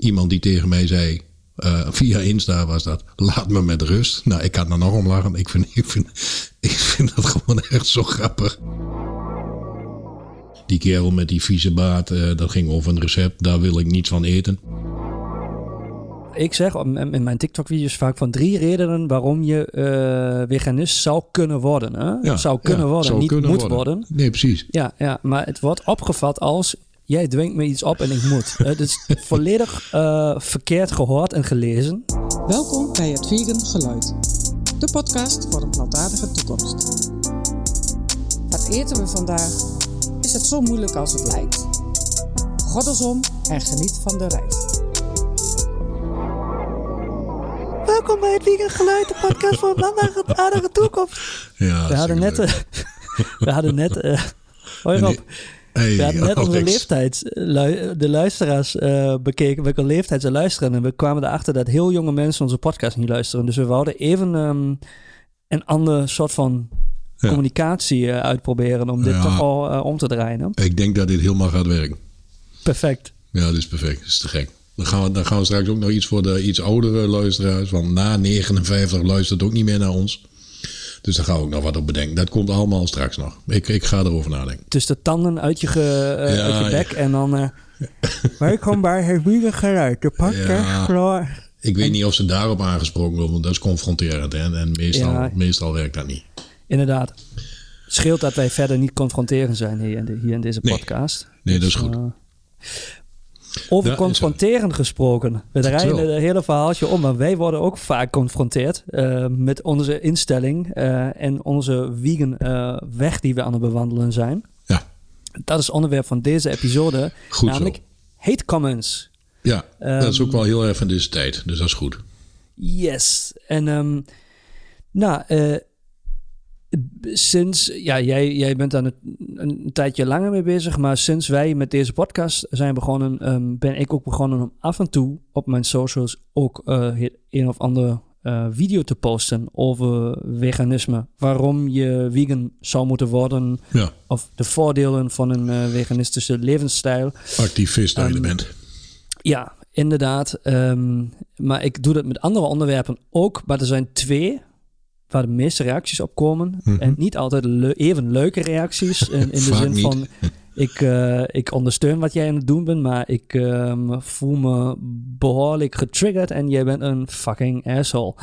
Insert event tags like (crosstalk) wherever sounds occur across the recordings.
iemand die tegen mij zei, eh, via Insta was dat, laat me met rust. Nou, ik kan er nog om lachen. Ik vind, ik, vind, ik vind dat gewoon echt zo grappig. Die kerel met die vieze baard, eh, dat ging over een recept. Daar wil ik niets van eten. Ik zeg in mijn TikTok-video's vaak van drie redenen waarom je eh, veganist zou kunnen worden. Hè? Ja, zou kunnen ja, worden, zou niet kunnen moet worden. worden. Nee, precies. Ja, ja, maar het wordt opgevat als jij dwingt me iets op en ik moet. Het is volledig eh, verkeerd gehoord en gelezen. Welkom bij het Vegan Geluid. De podcast voor een plantaardige toekomst. Wat eten we vandaag? Is het zo moeilijk als het lijkt? Goddelsom en geniet van de reis. Welkom bij het Vegan Geluid, de podcast voor een plantaardige toekomst. Ja, We hadden net, eh, (laughs) we hadden net, eh hoi Rob, die- Hey, we hadden net onze Alex. leeftijds, lui- de luisteraars eh, bekeken, welke leeftijd ze luisteren. En we kwamen erachter dat heel jonge mensen onze podcast niet luisteren. Dus we wouden even ehm, een ander soort van Ja. communicatie eh, uitproberen om dit Ja. toch al eh, om te draaien. hè? Ik denk dat dit helemaal gaat werken. Perfect. Ja, dat is perfect. Dat is te gek. Dan gaan, we, dan gaan we straks ook nog iets voor de iets oudere luisteraars. Want na 59 luistert ook niet meer naar ons. Dus daar gaan we ook nog wat op bedenken. Dat komt allemaal straks nog. Ik, ik ga erover nadenken. Dus de tanden uit je, ge, eh, Ja, uit je ja. bek en dan... eh (laughs) welkom bij het Geluid, de podcast Ja. Ik weet niet of ze daarop aangesproken worden, want dat is confronterend. Hè? En meestal, Ja. meestal werkt dat niet. Inderdaad. Het scheelt dat wij verder niet confronterend zijn hier in, de- hier in deze Nee. podcast. Nee, dat is Dus, goed. Over confronterend gesproken. We draaien het hele verhaaltje om, maar wij worden ook vaak geconfronteerd eh, met onze instelling eh, en onze vegan eh, weg die we aan het bewandelen zijn. Ja, Dat is het onderwerp van deze episode, goed namelijk zo. hate comments. Ja, dat is Ehm, ook wel heel erg van deze tijd. Dus dat is goed. Yes. En ehm, nou, eh, sinds, ja, jij, jij bent daar een, een tijdje langer mee bezig, maar sinds wij met deze podcast zijn begonnen, ehm, ben ik ook begonnen om af en toe op mijn socials ook eh, een of ander eh, video te posten over veganisme. Waarom je vegan zou moeten worden, Ja, of de voordelen van een eh, veganistische levensstijl. activist dat je bent. Ja, inderdaad. Ehm, maar ik doe dat met andere onderwerpen ook. Maar er zijn twee waar de meeste reacties op komen. Mhm. En niet altijd le- even leuke reacties. In, in (laughs) de zin niet. van, (laughs) ik, eh, ik ondersteun wat jij aan het doen bent. Maar ik ehm, voel me behoorlijk getriggerd. En jij bent een fucking asshole.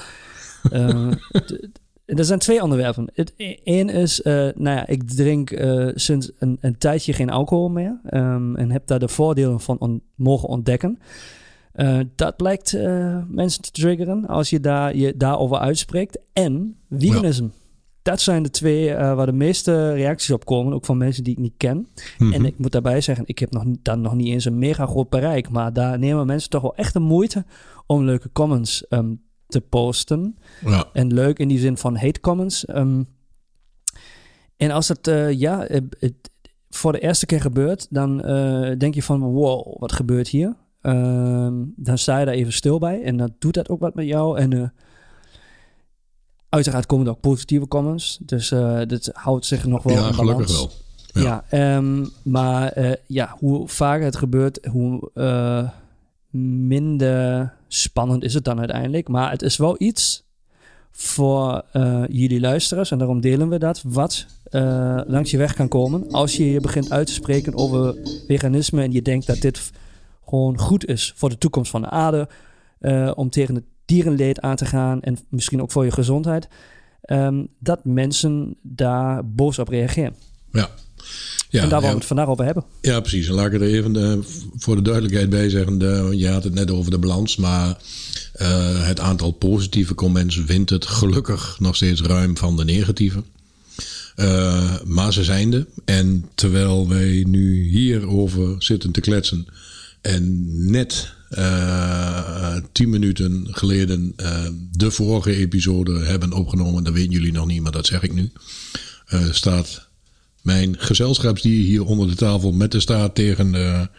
Eh, (laughs) er zijn twee onderwerpen. Het één is, eh, nou ja, ik drink sinds een, een tijdje geen alcohol meer. ehm, en heb daar de voordelen van on- mogen ontdekken. Eh, dat blijkt eh, mensen te triggeren als je, daar, je daarover uitspreekt. En veganisme. Dat zijn de twee eh, waar de meeste reacties op komen. Ook van mensen die ik niet ken. Mhm. En ik moet daarbij zeggen, ik heb nog, dan nog niet eens een mega groot bereik. Maar daar nemen mensen toch wel echt de moeite om leuke comments ehm, te posten. ja, En leuk in die zin van hate comments. Ehm, en als het, eh, ja, het, het voor de eerste keer gebeurt, dan denk je van, wow, wat gebeurt hier? Ehm, dan sta je daar even stil bij en dan doet dat ook wat met jou. En eh, uiteraard komen er ook positieve comments. Dus eh dit houdt zich nog wel ja in gelukkig balans. wel. Ja, Ja. ehm, maar eh, ja, hoe vaker het gebeurt, hoe minder spannend is het dan uiteindelijk. Maar het is wel iets voor jullie luisteraars, en daarom delen we dat, wat langs je weg kan komen. Als je je begint uit te spreken over veganisme en je denkt dat dit gewoon goed is voor de toekomst van de aarde, eh, om tegen het dierenleed aan te gaan en misschien ook voor je gezondheid, ehm, dat mensen daar boos op reageren. Ja. Ja, en daar ja, willen we het vandaag over hebben. Ja, precies. En laat ik er even eh, voor de duidelijkheid bij zeggen. De, je had het net over de balans, maar eh, het aantal positieve comments wint het gelukkig nog steeds ruim van de negatieve. Maar ze zijn er. En terwijl wij nu hierover zitten te kletsen en net eh, tien minuten geleden eh, de vorige episode hebben opgenomen, dat weten jullie nog niet, maar dat zeg ik nu, eh, staat mijn gezelschapsdier hier onder de tafel met de staart tegen de,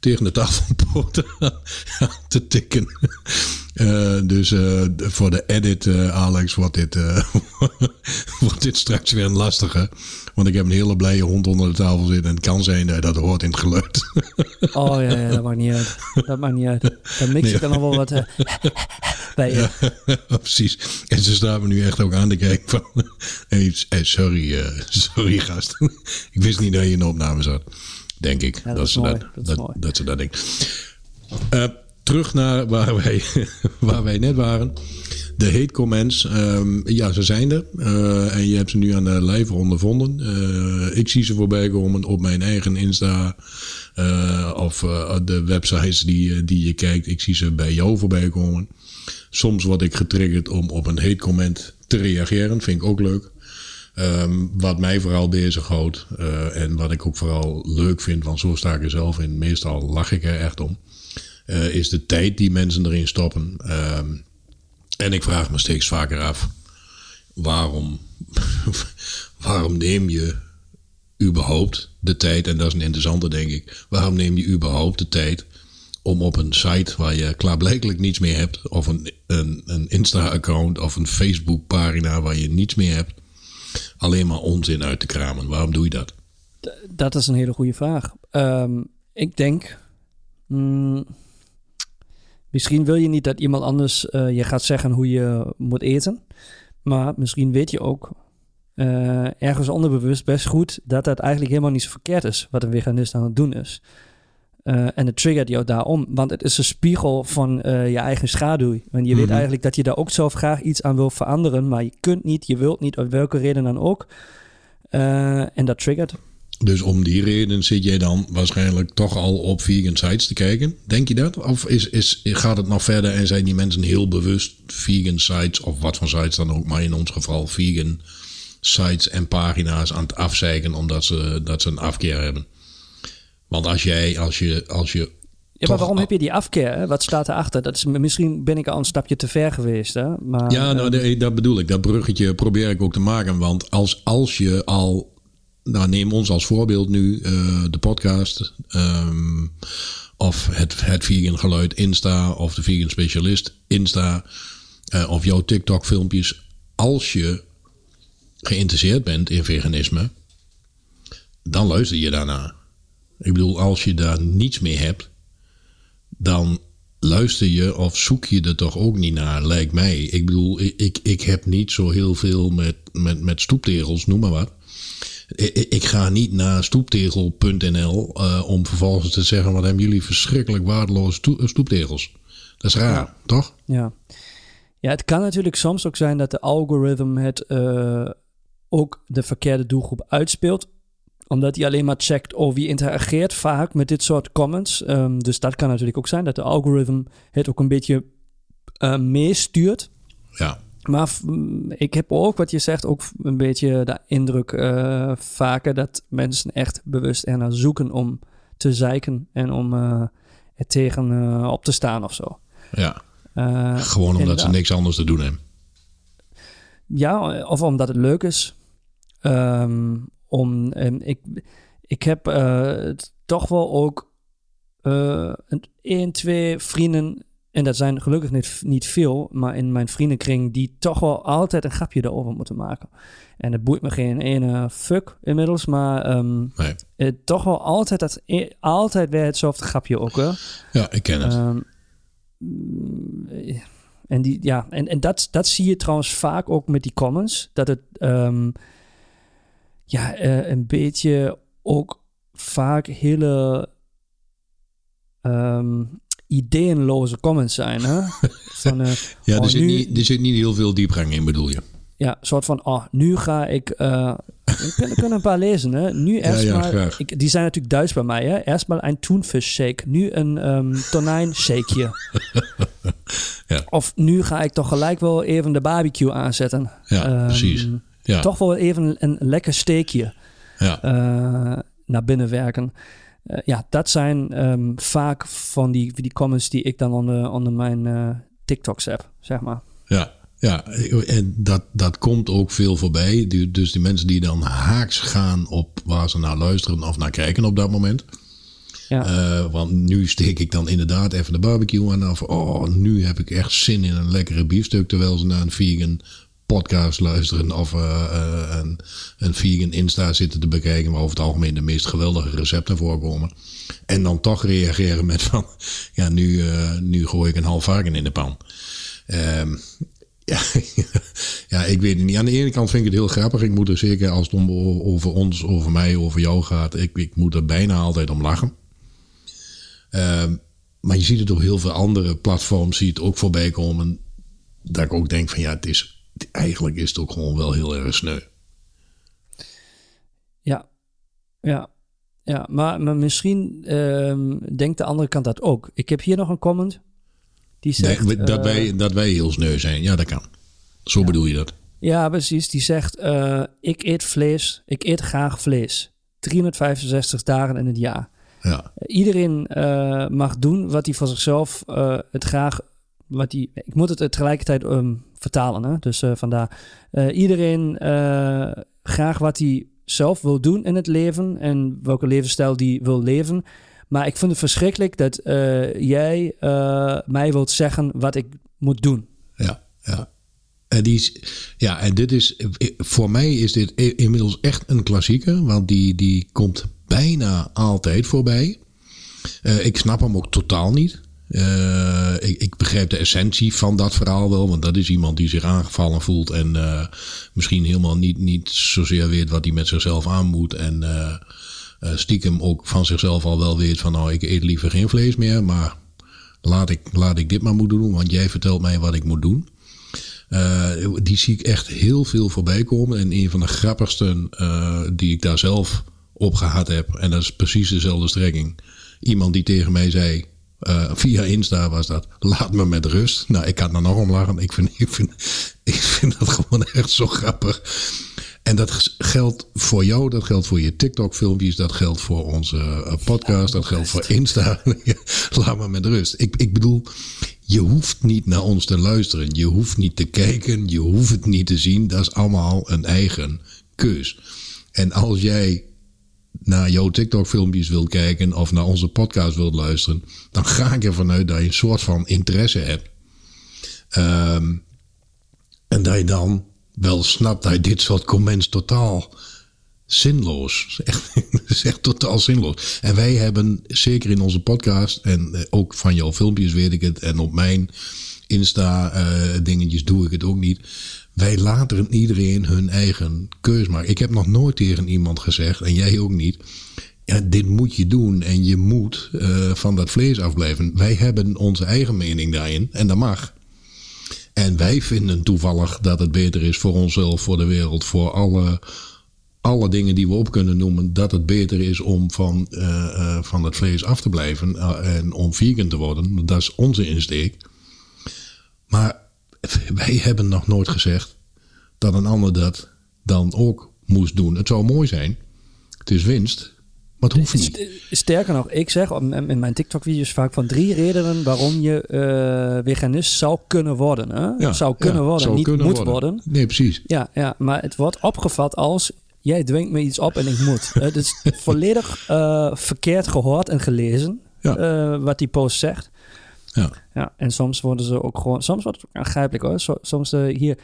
tegen de tafelpoten (laughs) te tikken. Uh, dus uh, voor de edit, uh, Alex, wordt dit, (laughs) wordt dit straks weer een lastige. Want ik heb een hele blije hond onder de tafel zitten. En het kan zijn dat dat hoort in het geluid. (laughs) oh ja, ja, dat maakt niet uit. Dat maakt niet uit. Dan mix ik er nog wel wat (laughs) bij je. Ja, precies. En ze staan me nu echt ook aan te kijken van... hey, sorry, sorry gast. ik wist niet dat je in de opname zat. Denk ik. Ja, dat, dat, is ze mooi. dat, Dat is mooi. dat ze dat denken. Uh, terug naar waar wij, (laughs) waar wij net waren. De hate comments, um, ja, ze zijn er. Uh, en je hebt ze nu aan de lijve ondervonden. Uh, ik zie ze voorbij komen op mijn eigen Insta. of de websites die, die je kijkt. Ik zie ze bij jou voorbij komen. Soms word ik getriggerd om op een hate comment te reageren. Vind ik ook leuk. Um, wat mij vooral bezighoudt en wat ik ook vooral leuk vind, want zo sta ik er zelf in. Meestal lach ik er echt om. Uh, is de tijd die mensen erin stoppen. Um, en ik vraag me steeds vaker af: waarom, (laughs) waarom neem je überhaupt de tijd, en dat is een interessante denk ik, waarom neem je überhaupt de tijd om op een site waar je klaarblijkelijk niets meer hebt, of een, een, een Insta-account of een Facebook-pagina waar je niets meer hebt, alleen maar onzin uit te kramen. Waarom doe je dat? Dat is een hele goede vraag. Um, ik denk. Mm, misschien wil je niet dat iemand anders uh, je gaat zeggen hoe je moet eten. Maar misschien weet je ook uh, ergens onderbewust best goed dat dat eigenlijk helemaal niet zo verkeerd is wat een veganist aan het doen is. Uh, en het triggert jou daarom, want het is een spiegel van uh, je eigen schaduw. En je mm -hmm. weet eigenlijk dat je daar ook zelf graag iets aan wil veranderen, maar je kunt niet, je wilt niet, op welke reden dan ook. En dat triggert. Dus om die reden zit jij dan waarschijnlijk toch al op vegan sites te kijken. Denk je dat? Of is, is, gaat het nog verder en zijn die mensen heel bewust vegan sites, of wat voor sites dan ook, maar in ons geval vegan sites en pagina's aan het afzeiken omdat ze, dat ze een afkeer hebben? Want als jij, als je, als je. Ja, maar waarom heb je die afkeer? Hè? Wat staat erachter? Dat is, misschien ben ik al een stapje te ver geweest. Hè? Maar, ja, nou, uh, dat bedoel ik. Dat bruggetje probeer ik ook te maken. Want als, als je al. Nou, neem ons als voorbeeld nu, uh, de podcast. Um, of het, het vegan geluid Insta. Of de vegan specialist Insta. Uh, of jouw TikTok filmpjes. Als je geïnteresseerd bent in veganisme. Dan luister je daarna. Ik bedoel, als je daar niets meer hebt, dan luister je of zoek je er toch ook niet naar, lijkt mij. Ik bedoel, ik, ik heb niet zo heel veel met, met, met stoeptegels, noem maar wat. Ik, ga niet naar stoeptegel.nl uh, om vervolgens te zeggen: wat hebben jullie verschrikkelijk waardeloze stoeptegels. Dat is raar, ja. toch? Ja. ja, het kan natuurlijk soms ook zijn dat de algoritme het uh, ook de verkeerde doelgroep uitspeelt omdat hij alleen maar checkt of wie interageert vaak met dit soort comments. Um, dus dat kan natuurlijk ook zijn dat de algoritme het ook een beetje uh, meestuurt. Ja. Maar ik heb ook, wat je zegt, ook een beetje de indruk uh, vaker dat mensen echt bewust ernaar zoeken om te zeiken en om uh, er tegen op te staan of zo. Ja. Gewoon omdat inderdaad. ze niks anders te doen hebben. Ja, of omdat het leuk is. Um, om, ik, ik heb toch wel ook uh, één, twee vrienden, en dat zijn gelukkig niet, niet veel, maar in mijn vriendenkring, die toch wel altijd een grapje erover moeten maken. En het boeit me geen ene fuck inmiddels, maar um, nee. het, toch wel altijd, dat, altijd weer hetzelfde grapje ook. Hè? Ja, ik ken het. Um, en die, ja, en, en dat, dat zie je trouwens vaak ook met die comments, dat het. Um, ja, uh, een beetje ook vaak hele um, ideeënloze comments zijn. Hè? (laughs) Van, uh, ja, er, oh, zit nu, niet, er zit niet heel veel diepgang in, bedoel je? Ja, soort van, oh, nu ga ik... Uh, we kunnen, kunnen een paar lezen, hè. Nu erstmal... Ja, ja, die zijn natuurlijk Duits bij mij, hè. Erstmal een Thunfisch shake. Nu een um, tonijn shakeje. (laughs) ja. Of nu ga ik toch gelijk wel even de barbecue aanzetten. Ja, um, precies. Ja. toch wel even een lekker steekje ja. uh, naar binnen werken. Uh, ja, dat zijn um, vaak van die, die comments die ik dan onder, onder mijn uh, TikToks heb, zeg maar. Ja, ja. en dat, dat komt ook veel voorbij. Dus die mensen die dan haaks gaan op waar ze naar luisteren of naar kijken op dat moment. Ja. Eh, want nu steek ik dan inderdaad even de barbecue aan af. Oh, nu heb ik echt zin in een lekkere biefstuk. Terwijl ze naar een vegan podcast luisteren of eh, eh, een, een vegan Insta zitten te bekijken. Waar over het algemeen de meest geweldige recepten voorkomen. En dan toch reageren met van, ja, nu, eh, nu gooi ik een half varken in de pan. Ehm, (laughs) ja, ja, ik weet het niet. Aan de ene kant vind ik het heel grappig. Ik moet er zeker als het om over ons, over mij, over jou gaat. Ik, ik moet er bijna altijd om lachen. Ehm, maar je ziet het op heel veel andere platforms, zie het ook voorbij komen. Dat ik ook denk van ja, het is, eigenlijk is het ook gewoon wel heel erg sneu. Ja, ja, ja. Maar, maar misschien ehm, denkt de andere kant dat ook. Ik heb hier nog een comment. Die zegt... Nee, dat, eh, wij, dat wij heel sneu zijn, ja, dat kan. Zo bedoel je dat. Ja, precies. Die zegt: eh, Ik eet vlees. Ik eet graag vlees. 365 dagen in het jaar. Ja, Iedereen eh, mag doen wat hij voor zichzelf het graag. Wat hij, ik moet het tegelijkertijd ehm, vertalen. Hè? Dus eh, vandaar. Eh, iedereen eh, graag wat hij zelf wil doen in het leven. En welke levensstijl die wil leven. Maar ik vind het verschrikkelijk dat eh, jij eh, mij wilt zeggen wat ik moet doen. ja, ja. En, die is, ja, en dit is, voor mij is dit inmiddels echt een klassieker, want die, die komt bijna altijd voorbij. Eh, ik snap hem ook totaal niet. Eh, ik, ik begrijp de essentie van dat verhaal wel, want dat is iemand die zich aangevallen voelt en eh, misschien helemaal niet, niet zozeer weet wat hij met zichzelf aan moet. En eh, stiekem ook van zichzelf al wel weet van nou, ik eet liever geen vlees meer, maar laat ik, laat ik dit maar moeten doen, want jij vertelt mij wat ik moet doen. Die zie ik echt heel veel voorbij komen. En een van de grappigste die ik daar zelf op gehad heb, en dat is precies dezelfde strekking. Iemand die tegen mij zei, eh, via Insta was dat, laat me met rust. Nou, ik kan er nog om lachen. Ik vind, ik, vind, (laughs) ik vind dat gewoon echt zo grappig. En dat geldt voor jou, dat geldt voor je TikTok-filmpjes, dat geldt voor onze eh, podcast, dat geldt voor Insta. (laughs) Laat me met rust. Ik, ik bedoel, je hoeft niet naar ons te luisteren. Je hoeft niet te kijken. Je hoeft het niet te zien. Dat is allemaal een eigen keus. En als jij naar jouw TikTok-filmpjes wilt kijken of naar onze podcast wilt luisteren, dan ga ik ervan uit dat je een soort van interesse hebt. Ehm, en dat je dan wel snapt dat dit soort comments totaal zinloos. (laughs) Echt, echt totaal zinloos. En wij hebben, zeker in onze podcast en eh, ook van jouw filmpjes weet ik het. En op mijn Insta eh, dingetjes doe ik het ook niet. Wij laten iedereen hun eigen keus maken. Ik heb nog nooit tegen iemand gezegd, en jij ook niet. Ja, dit moet je doen en je moet eh, van dat vlees afblijven. Wij hebben onze eigen mening daarin en dat mag. En wij vinden toevallig dat het beter is voor onszelf, voor de wereld, voor alle, alle dingen die we op kunnen noemen. Dat het beter is om van, eh, van het vlees af te blijven en om vegan te worden. Dat is onze insteek. Maar wij hebben nog nooit gezegd dat een ander dat dan ook moest doen. Het zou mooi zijn. Het is winst. Maar het hoeft niet. Sterker nog, ik zeg in mijn TikTok-video's vaak van drie redenen waarom je eh, veganist zou kunnen worden. Hè? Ja, zou kunnen ja, worden, zou niet kunnen moet worden. Nee, precies. Ja, ja, maar het wordt opgevat als jij dwingt me iets op en ik moet. Het is (laughs) volledig eh, verkeerd gehoord en gelezen Ja. eh, wat die post zegt. Ja. Ja, en soms worden ze ook gewoon, soms wordt het ook aangrijpelijk hoor. Soms eh, hier,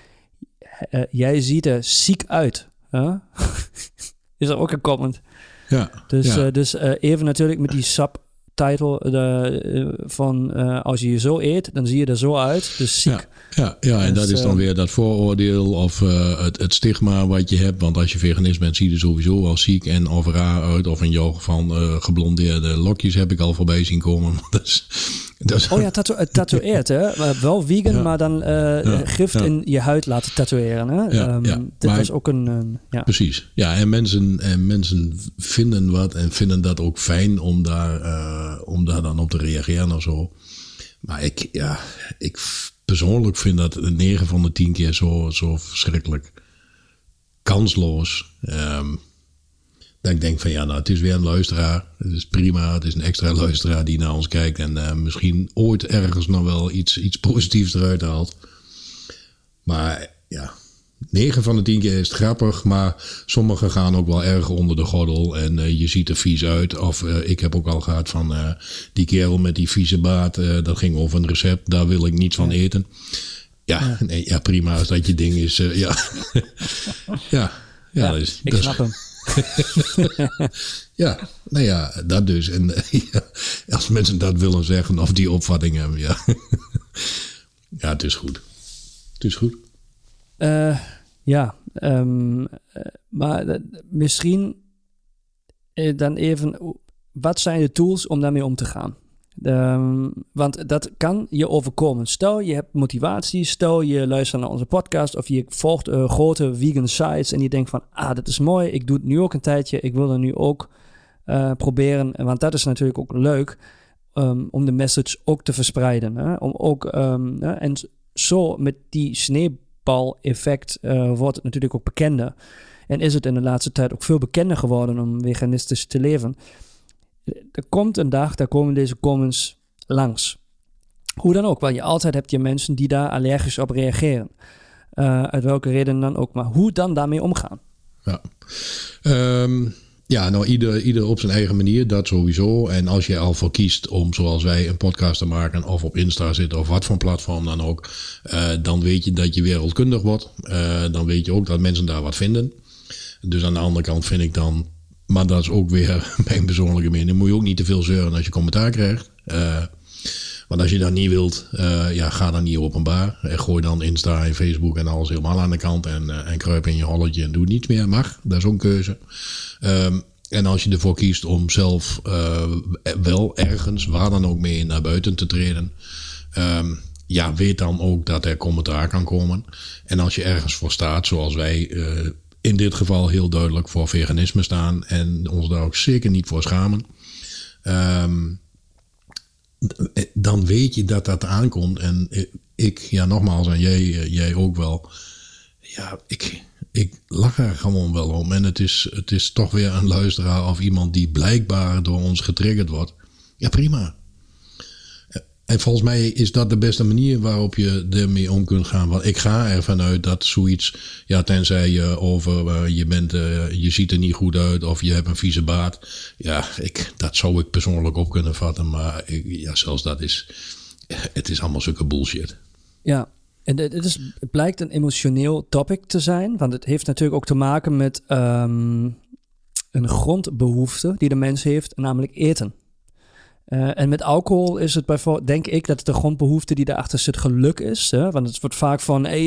eh, jij ziet er ziek uit. Huh? (laughs) is er ook een comment. Ja. Dus, ja. eh, dus eh, even natuurlijk met die subtitle eh, van eh, als je je zo eet, dan zie je er zo uit. Dus ziek. Ja, ja, ja, en Dus, dat is dan eh, weer dat vooroordeel of eh, het, het stigma wat je hebt. Want als je veganist bent, zie je er sowieso al ziek en of raar uit. Of in jouw eh, geblondeerde lokjes heb ik al voorbij zien komen. (laughs) dat Oh ja, tatoe het tatoeëert hè. Maar wel vegan, Ja. maar dan eh Ja, gift ja. in je huid laten tatoeëren. Hè? Ja, ja. Dit Maar- was ook een... Precies. Ja, en mensen, en mensen vinden wat en vinden dat ook fijn om daar, eh, om daar dan op te reageren of zo. Maar ik, ja, ik persoonlijk vind dat 9 van de 10 keer zo, zo verschrikkelijk kansloos. Ehm, dat ik denk van ja, nou, het is weer een luisteraar. Het is prima. Het is een extra (laughs) luisteraar die naar ons kijkt. En eh, misschien ooit ergens nog wel iets, iets positiefs eruit haalt. Maar ja, 9 van de 10 keer is het grappig, maar sommige gaan ook wel erg onder de gordel. En uh, je ziet er vies uit. Of uh, ik heb ook al gehad van uh, die kerel met die vieze baard. dat ging over een recept, daar wil ik niets van eten. Ja, ja. Nee, ja prima als dat je ding is. (laughs) ja. ja, ja, ja, dus, ik snap hem. (laughs) ja, nou ja, dat dus. En (laughs) ja, als mensen dat willen zeggen of die opvatting hebben, ja. (laughs) ja, het is goed. Het is goed. Uh, ja, um, maar uh, misschien dan even, wat zijn de tools om daarmee om te gaan? Um, want dat kan je overkomen. Stel je hebt motivatie, stel je luistert naar onze podcast of je volgt grote vegan sites en je denkt van, ah, dat is mooi, ik doe het nu ook een tijdje, ik wil er nu ook proberen, want dat is natuurlijk ook leuk. Um, om de message ook te verspreiden. Hè? Om ook, en zo met die sneeuwbal-effect uh, wordt het natuurlijk ook bekender. En is het in de laatste tijd ook veel bekender geworden om veganistisch te leven. Er komt een dag, daar komen deze comments langs. Hoe dan ook, want je altijd hebt je mensen die daar allergisch op reageren. Uh, uit welke reden dan ook. Maar hoe dan daarmee omgaan? Ja. Um, ja, nou, ieder, ieder op zijn eigen manier, dat sowieso. En als je al voor kiest om, zoals wij, een podcast te maken, of op Insta zitten, of wat voor platform dan ook, uh, dan weet je dat je wereldkundig wordt. Uh, dan weet je ook dat mensen daar wat vinden. Dus aan de andere kant vind ik dan, maar dat is ook weer (laughs) mijn persoonlijke mening, moet je ook niet te veel zeuren als je commentaar krijgt. Uh, want als je dat niet wilt, uh, ja, ga dan niet openbaar. En gooi dan Insta en Facebook en alles helemaal aan de kant. En, uh, en kruip in je holletje en doe niets meer. Mag, dat is ook een keuze. Um, en als je ervoor kiest om zelf uh, wel ergens, waar dan ook mee, naar buiten te treden. Um, ja, weet dan ook dat er commentaar kan komen. En als je ergens voor staat, zoals wij in dit geval heel duidelijk voor veganisme staan. En ons daar ook zeker niet voor schamen. Um, dan weet je dat dat aankomt. En ik, ja, nogmaals, en jij, jij ook wel. Ja, ik, ik lach er gewoon wel om. En het is, het is toch weer een luisteraar of iemand die blijkbaar door ons getriggerd wordt. Ja, prima. En volgens mij is dat de beste manier waarop je ermee om kunt gaan. Want ik ga ervan uit dat zoiets, ja, tenzij je over uh, je bent, uh, je ziet er niet goed uit of je hebt een vieze baard. Ja, ik, dat zou ik persoonlijk op kunnen vatten. Maar ik, ja, zelfs dat is, het is allemaal zulke bullshit. Ja, en het, is, het blijkt een emotioneel topic te zijn. Want het heeft natuurlijk ook te maken met um, een grondbehoefte die de mens heeft, namelijk eten. Uh, en met alcohol is het bijvoorbeeld, denk ik, dat de grondbehoefte die daarachter zit geluk is. Hè? Want het wordt vaak van, hey,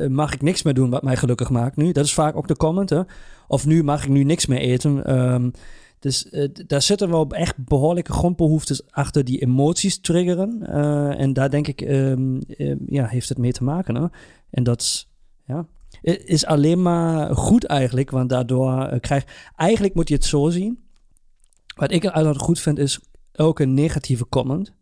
uh, mag ik niks meer doen wat mij gelukkig maakt nu? Dat is vaak ook de comment. Hè? Of nu mag ik nu niks meer eten. Um, dus uh, daar zitten wel echt behoorlijke grondbehoeftes achter die emoties triggeren. En daar denk ik, um, um, ja, heeft het mee te maken. Hè? En dat ja, is alleen maar goed eigenlijk, want daardoor krijg Eigenlijk moet je het zo zien. Wat ik altijd goed vind is elke negatieve comment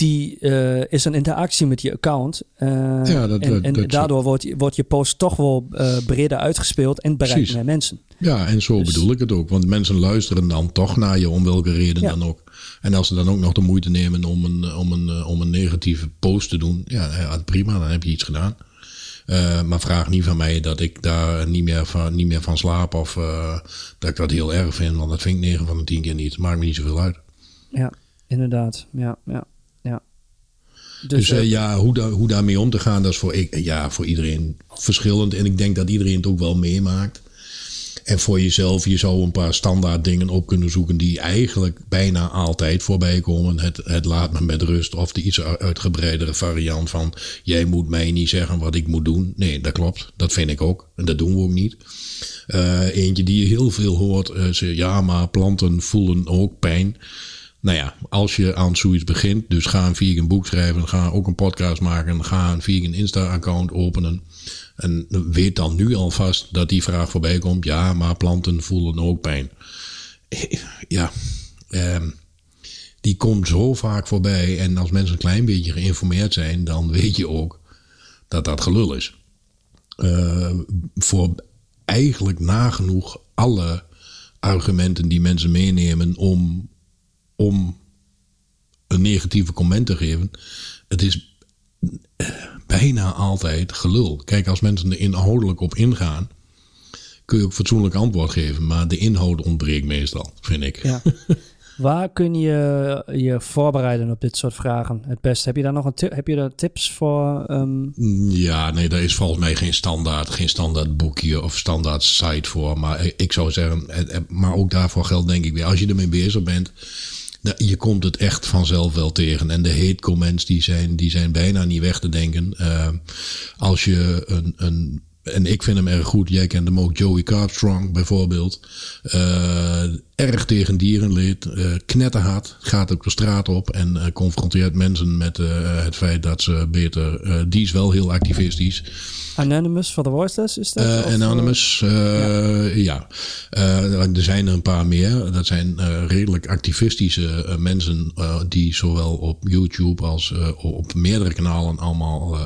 die uh, is een interactie met je account. Uh, ja, dat, en, en dat, daardoor wordt, wordt je post toch wel uh, breder uitgespeeld en bereikt Precies. meer mensen. Ja, en zo dus, bedoel ik het ook. Want mensen luisteren dan toch naar je, om welke reden ja. dan ook. En als ze dan ook nog de moeite nemen om een, om een, om een negatieve post te doen, ja, prima, dan heb je iets gedaan. Uh, maar vraag niet van mij dat ik daar niet meer van, niet meer van slaap of uh, dat ik dat heel erg vind. Want dat vind ik 9 van de 10 keer niet. Maakt me niet zoveel uit. Ja, inderdaad. Ja, ja. Dus, dus uh, ja, hoe, da hoe daarmee om te gaan, dat is voor, ik, ja, voor iedereen verschillend. En ik denk dat iedereen het ook wel meemaakt. En voor jezelf, je zou een paar standaard dingen op kunnen zoeken die eigenlijk bijna altijd voorbij komen. Het, het laat me met rust of de iets uitgebreidere variant van jij moet mij niet zeggen wat ik moet doen. Nee, dat klopt. Dat vind ik ook. En dat doen we ook niet. Uh, eentje die je heel veel hoort, uh, ja, maar planten voelen ook pijn. Nou ja, als je aan zoiets begint, dus ga een vegan boek schrijven, ga ook een podcast maken, ga een vegan Insta-account openen. En weet dan nu alvast dat die vraag voorbij komt. Ja, maar planten voelen ook pijn. Ja, eh, die komt zo vaak voorbij. En als mensen een klein beetje geïnformeerd zijn, dan weet je ook dat dat gelul is. Uh, voor eigenlijk nagenoeg alle argumenten die mensen meenemen om om een negatieve comment te geven. Het is bijna altijd gelul. Kijk, als mensen er inhoudelijk op ingaan, kun je ook fatsoenlijk antwoord geven. Maar de inhoud ontbreekt meestal, vind ik. Ja. (laughs) Waar kun je je voorbereiden op dit soort vragen het beste? Heb je daar nog een tip, heb je daar tips voor? ehm? Ja, nee, daar is volgens mij geen standaard, geen standaard boekje of standaard site voor. Maar ik zou zeggen, maar ook daarvoor geldt denk ik weer, als je ermee bezig bent, nou, je komt het echt vanzelf wel tegen. En de hate comments die zijn, die zijn bijna niet weg te denken. Uh, als je een, een en ik vind hem erg goed. Jij kent hem ook, Joey Carbstrong bijvoorbeeld. Uh, erg tegen dierenleed, uh, knetterhard, gaat ook de straat op en uh, confronteert mensen met het feit dat ze beter. die is wel heel activistisch. Anonymous for the Voiceless is dat? Uh, Anonymous, ja. ja. er zijn er een paar meer. Dat zijn redelijk activistische mensen die zowel op YouTube als op meerdere kanalen allemaal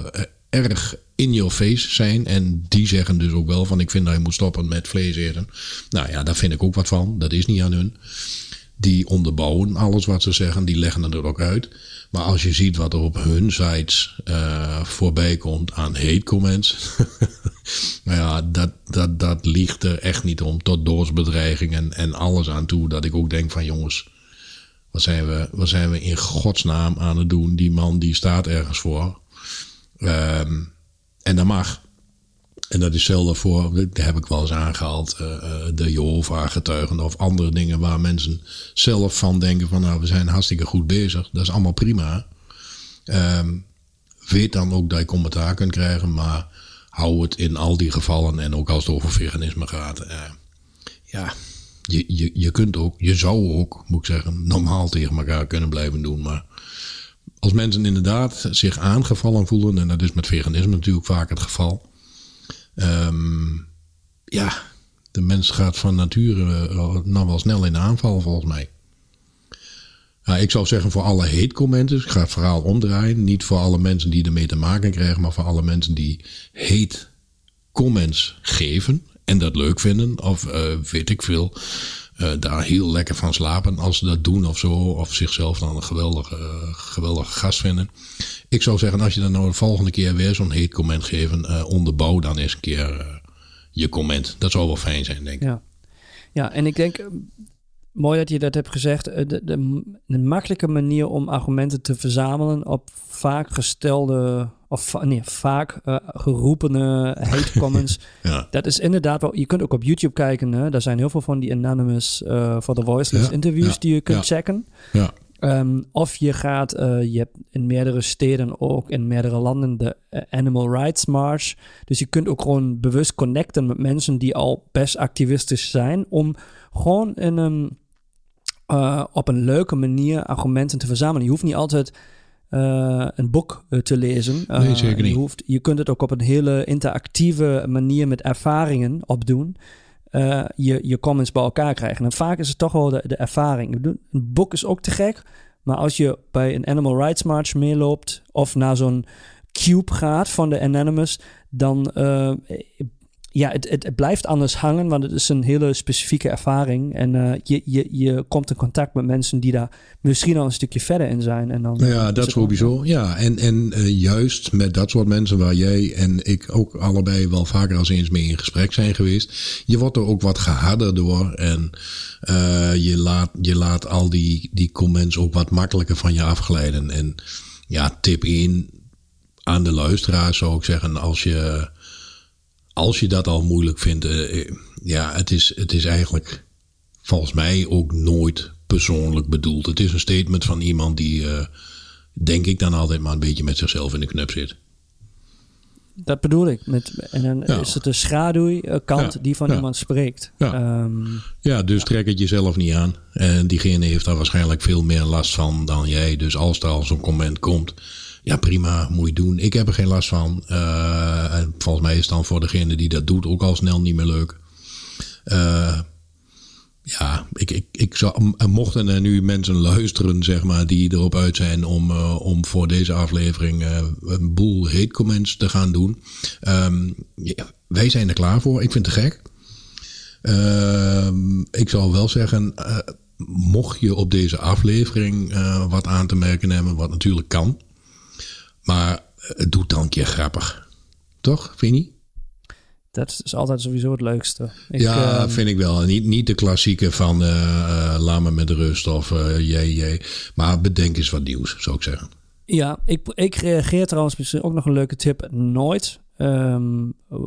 erg in your face zijn. En die zeggen dus ook wel van ik vind dat je moet stoppen met vlees eten. Nou ja, daar vind ik ook wat van. Dat is niet aan hun. Die onderbouwen alles wat ze zeggen. Die leggen het er ook uit. Maar als je ziet wat er op hun sites uh, voorbij komt aan hate comments. (laughs) nou ja, dat, dat, dat ligt er echt niet om. Tot doodsbedreigingen en alles aan toe. Dat ik ook denk van jongens. Wat zijn, we, wat zijn we in godsnaam aan het doen? Die man die staat ergens voor. Um, en dat mag. En dat is zelden voor, dat heb ik wel eens aangehaald, uh, de Jehovah-getuigen of andere dingen waar mensen zelf van denken van nou, we zijn hartstikke goed bezig. Dat is allemaal prima. Um, weet dan ook dat je commentaar kunt krijgen, maar hou het in al die gevallen en ook als het over veganisme gaat. Uh, ja, je, je, je kunt ook, je zou ook, moet ik zeggen, normaal tegen elkaar kunnen blijven doen, maar als mensen inderdaad zich aangevallen voelen, en dat is met veganisme natuurlijk vaak het geval. Um, ja, de mens gaat van nature uh, nou wel snel in aanval volgens mij. Ja, ik zou zeggen voor alle hate comments, ik ga het verhaal omdraaien. Niet voor alle mensen die ermee te maken krijgen, maar voor alle mensen die hate comments geven en dat leuk vinden. Of uh, weet ik veel uh, daar heel lekker van slapen als ze dat doen of zo. Of zichzelf dan een geweldige, uh, geweldige gast vinden. Ik zou zeggen, als je dan nou de volgende keer weer zo'n heet comment geven, onderbouw dan eens een keer je comment. Dat zou wel fijn zijn, denk ik. Ja, ja en ik denk, mooi dat je dat hebt gezegd. De, de, de makkelijke manier om argumenten te verzamelen op vaak gestelde of nee, vaak uh, geroepene hate (laughs) comments. ja. Dat is inderdaad wel. Je kunt ook op YouTube kijken. Hè? Daar zijn heel veel van die anonymous for the voiceless interviews die je kunt checken. Ja, Um, of je gaat, uh, je hebt in meerdere steden ook in meerdere landen de uh, Animal Rights March. Dus je kunt ook gewoon bewust connecten met mensen die al best activistisch zijn. Om gewoon in een, uh, op een leuke manier argumenten te verzamelen. Je hoeft niet altijd uh, een boek uh, te lezen. Uh, Nee, zeker niet. Je, hoeft, je kunt het ook op een hele interactieve manier met ervaringen opdoen. Uh, je, je comments bij elkaar krijgen. En vaak is het toch wel de, de ervaring. Een boek is ook te gek. Maar als je bij een Animal Rights March meeloopt... of naar zo'n cube gaat van de Anonymous... dan uh, ja, het, het, het, blijft anders hangen, want het is een hele specifieke ervaring. En uh, je, je, je komt in contact met mensen die daar misschien al een stukje verder in zijn. En dan, ja, dat sowieso. Ja, en, en uh, juist met dat soort mensen waar jij en ik ook allebei wel vaker als eens mee in gesprek zijn geweest. Je wordt er ook wat geharder door. En uh, je, laat, je laat al die, die comments ook wat makkelijker van je afglijden. En ja, tip 1 aan de luisteraar zou ik zeggen, als je als je dat al moeilijk vindt, uh, ja, het is, het is eigenlijk volgens mij ook nooit persoonlijk bedoeld. Het is een statement van iemand die, uh, denk ik, dan altijd maar een beetje met zichzelf in de knup zit. Dat bedoel ik. Met, en dan ja. is het de schaduwkant ja. die van ja. iemand spreekt. Ja, um, ja dus trek het jezelf niet aan. En diegene heeft daar waarschijnlijk veel meer last van dan jij. Dus als er al zo'n comment komt, ja, prima, moet je doen. Ik heb er geen last van. En volgens mij is het dan voor degene die dat doet ook al snel niet meer leuk. Uh, ja, ik, ik, ik zou, mochten er nu mensen luisteren, zeg maar, die erop uit zijn om, om voor deze aflevering een boel hate comments te gaan doen. Ja, wij zijn er klaar voor. Ik vind het gek. Ehm, ik zou wel zeggen, mocht je op deze aflevering wat aan te merken hebben, wat natuurlijk kan. Maar het doet dan een keer grappig. Toch, vind je? Dat is altijd sowieso het leukste. Ik, ja, ehm, vind ik wel. Niet, niet de klassieke van eh eh, laat me met rust of eh jee, jee. Maar bedenk eens wat nieuws, zou ik zeggen. Ja, ik, ik reageer trouwens misschien ook nog een leuke tip. Nooit ehm,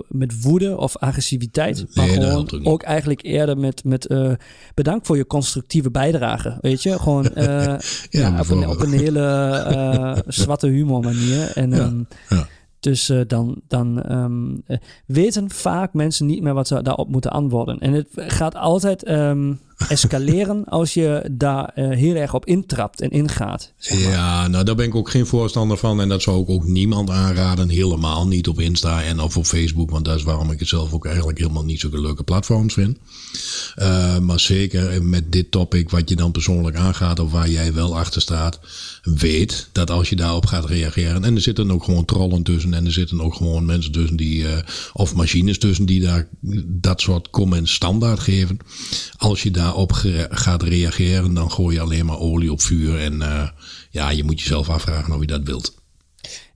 met woede of agressiviteit. Maar Nee, gewoon ook eigenlijk eerder met, met eh, bedankt voor je constructieve bijdrage. Weet je, gewoon (laughs) eh, ja, op, een, bijvoorbeeld. op een hele (laughs) eh, zwarte humor manier. En, Ja, ehm. Dus dan, dan ehm, eh, weten vaak mensen niet meer wat ze daarop moeten antwoorden. En het gaat altijd escaleren als je daar eh, heel erg op intrapt en ingaat. Ja, nou daar ben ik ook geen voorstander van. En dat zou ik ook niemand aanraden. Helemaal niet op Insta en of op Facebook. Want dat is waarom ik het zelf ook eigenlijk helemaal niet zulke leuke platforms vind. Eh, maar zeker met dit topic wat je dan persoonlijk aangaat. Of waar jij wel achter staat. Weet dat als je daarop gaat reageren. En er zitten ook gewoon trollen tussen. En er zitten ook gewoon mensen tussen die... eh, of machines tussen die daar dat soort comments standaard geven. Als je daarop gere- gaat reageren. Dan gooi je alleen maar olie op vuur. En eh, ja, je moet jezelf afvragen of je dat wilt.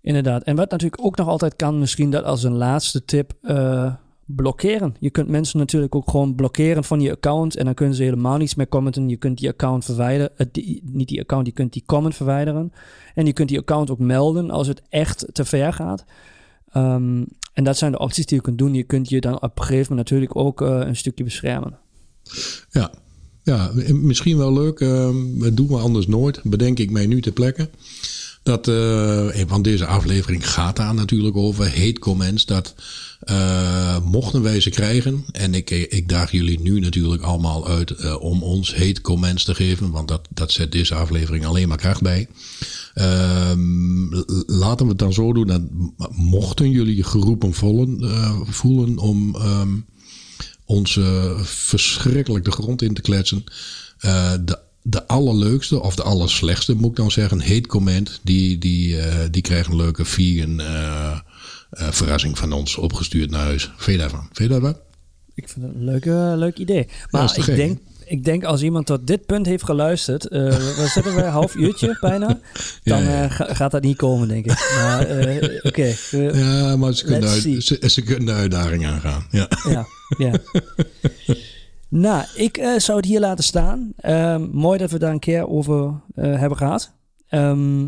Inderdaad. En wat natuurlijk ook nog altijd kan, misschien dat als een laatste tip, eh, blokkeren. Je kunt mensen natuurlijk ook gewoon blokkeren van je account en dan kunnen ze helemaal niets meer commenten. Je kunt die account verwijderen, eh, die- niet die account, je kunt die comment verwijderen. En je kunt die account ook melden als het echt te ver gaat. Ehm, en dat zijn de opties die je kunt doen. Je kunt je dan op een gegeven moment natuurlijk ook een stukje beschermen. Ja, ja misschien wel leuk. eh, dat doen we anders nooit. Bedenk ik mij nu ter plekke. Dat, eh, want deze aflevering gaat daar natuurlijk over. Hate comments. Dat eh, mochten wij ze krijgen. En ik, ik daag jullie nu natuurlijk allemaal uit om ons hate comments te geven. Want dat, dat zet deze aflevering alleen maar kracht bij. Ehm, laten we het dan zo doen. Dat mochten jullie geroepen voelen, voelen om ehm, ons verschrikkelijk de grond in te kletsen. Eh, de, de allerleukste, of de allerslechtste moet ik dan zeggen, hate comment, die, die, eh, die krijgt een leuke vegan eh, eh, verrassing van ons opgestuurd naar huis. Vind je daarvan? Vind je daarvan? Ik vind het een leuk, eh, leuk idee. Maar ik, denk, ik denk als iemand tot dit punt heeft geluisterd, eh we zitten we een half uurtje bijna, (laughs) dan Ja, ja. eh, ga- gaat dat niet komen, denk ik. Maar eh, (laughs) oké, Ja, maar ze kunnen, Let's uit, see. ze, ze kunnen de uitdaging aangaan. Ja. ja, ja. (laughs) nou, ik zou het hier laten staan. Ehm, mooi dat we daar een keer over hebben gehad. Ehm,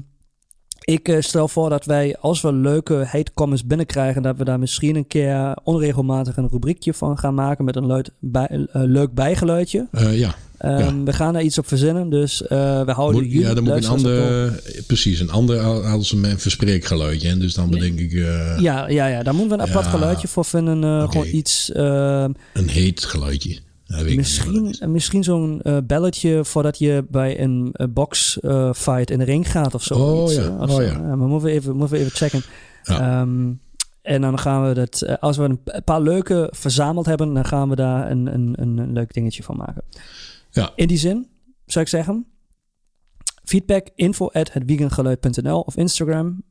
ik eh, stel voor dat wij, als we leuke hate comments binnenkrijgen, dat we daar misschien een keer onregelmatig een rubriekje van gaan maken met een leuk, bij, eh, leuk bijgeluidje. Eh, ja. Ehm, Ja. We gaan daar iets op verzinnen, dus we houden Moet, jullie ja, dan moet een ander, precies, een ander als een verspreekgeluidje. En dus dan bedenk ik. Ja, ja, ja, daar moeten we een apart Ja. geluidje voor vinden. Gewoon iets, ehm, een heet geluidje. Misschien, is. misschien zo'n eh, belletje voordat je bij een eh, box eh, fight in de ring gaat of zo. Oh Iets, ja, oh ja. maar moeten we even, moeten we even checken. Ja. Ehm, en dan gaan we dat, als we een paar leuke verzameld hebben, dan gaan we daar een, een, een, leuk dingetje van maken. Ja. In die zin zou ik zeggen, feedback info at of Instagram.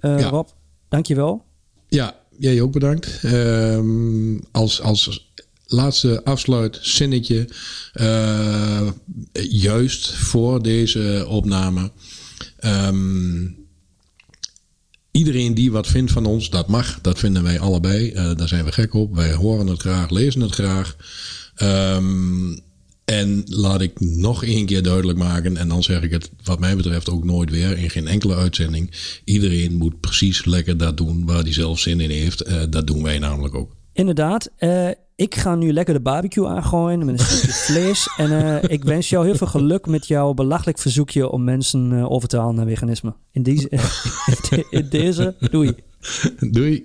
Ja. Rob, dankjewel. Ja, jij ook bedankt. Ehm, als, als laatste afsluitzinnetje, eh, juist voor deze opname. Ehm, iedereen die wat vindt van ons, dat mag. Dat vinden wij allebei. Eh, daar zijn we gek op. Wij horen het graag, lezen het graag. Ehm, en laat ik nog één keer duidelijk maken, en dan zeg ik het wat mij betreft ook nooit weer, in geen enkele uitzending. Iedereen moet precies lekker dat doen waar hij zelf zin in heeft. Eh, dat doen wij namelijk ook. Inderdaad, eh, ik ga nu lekker de barbecue aangooien met een stukje (laughs) vlees. En eh, ik wens jou heel veel geluk met jouw belachelijk verzoekje om mensen eh, over te halen naar veganisme. In, deze, (laughs) in deze, doei. Doei.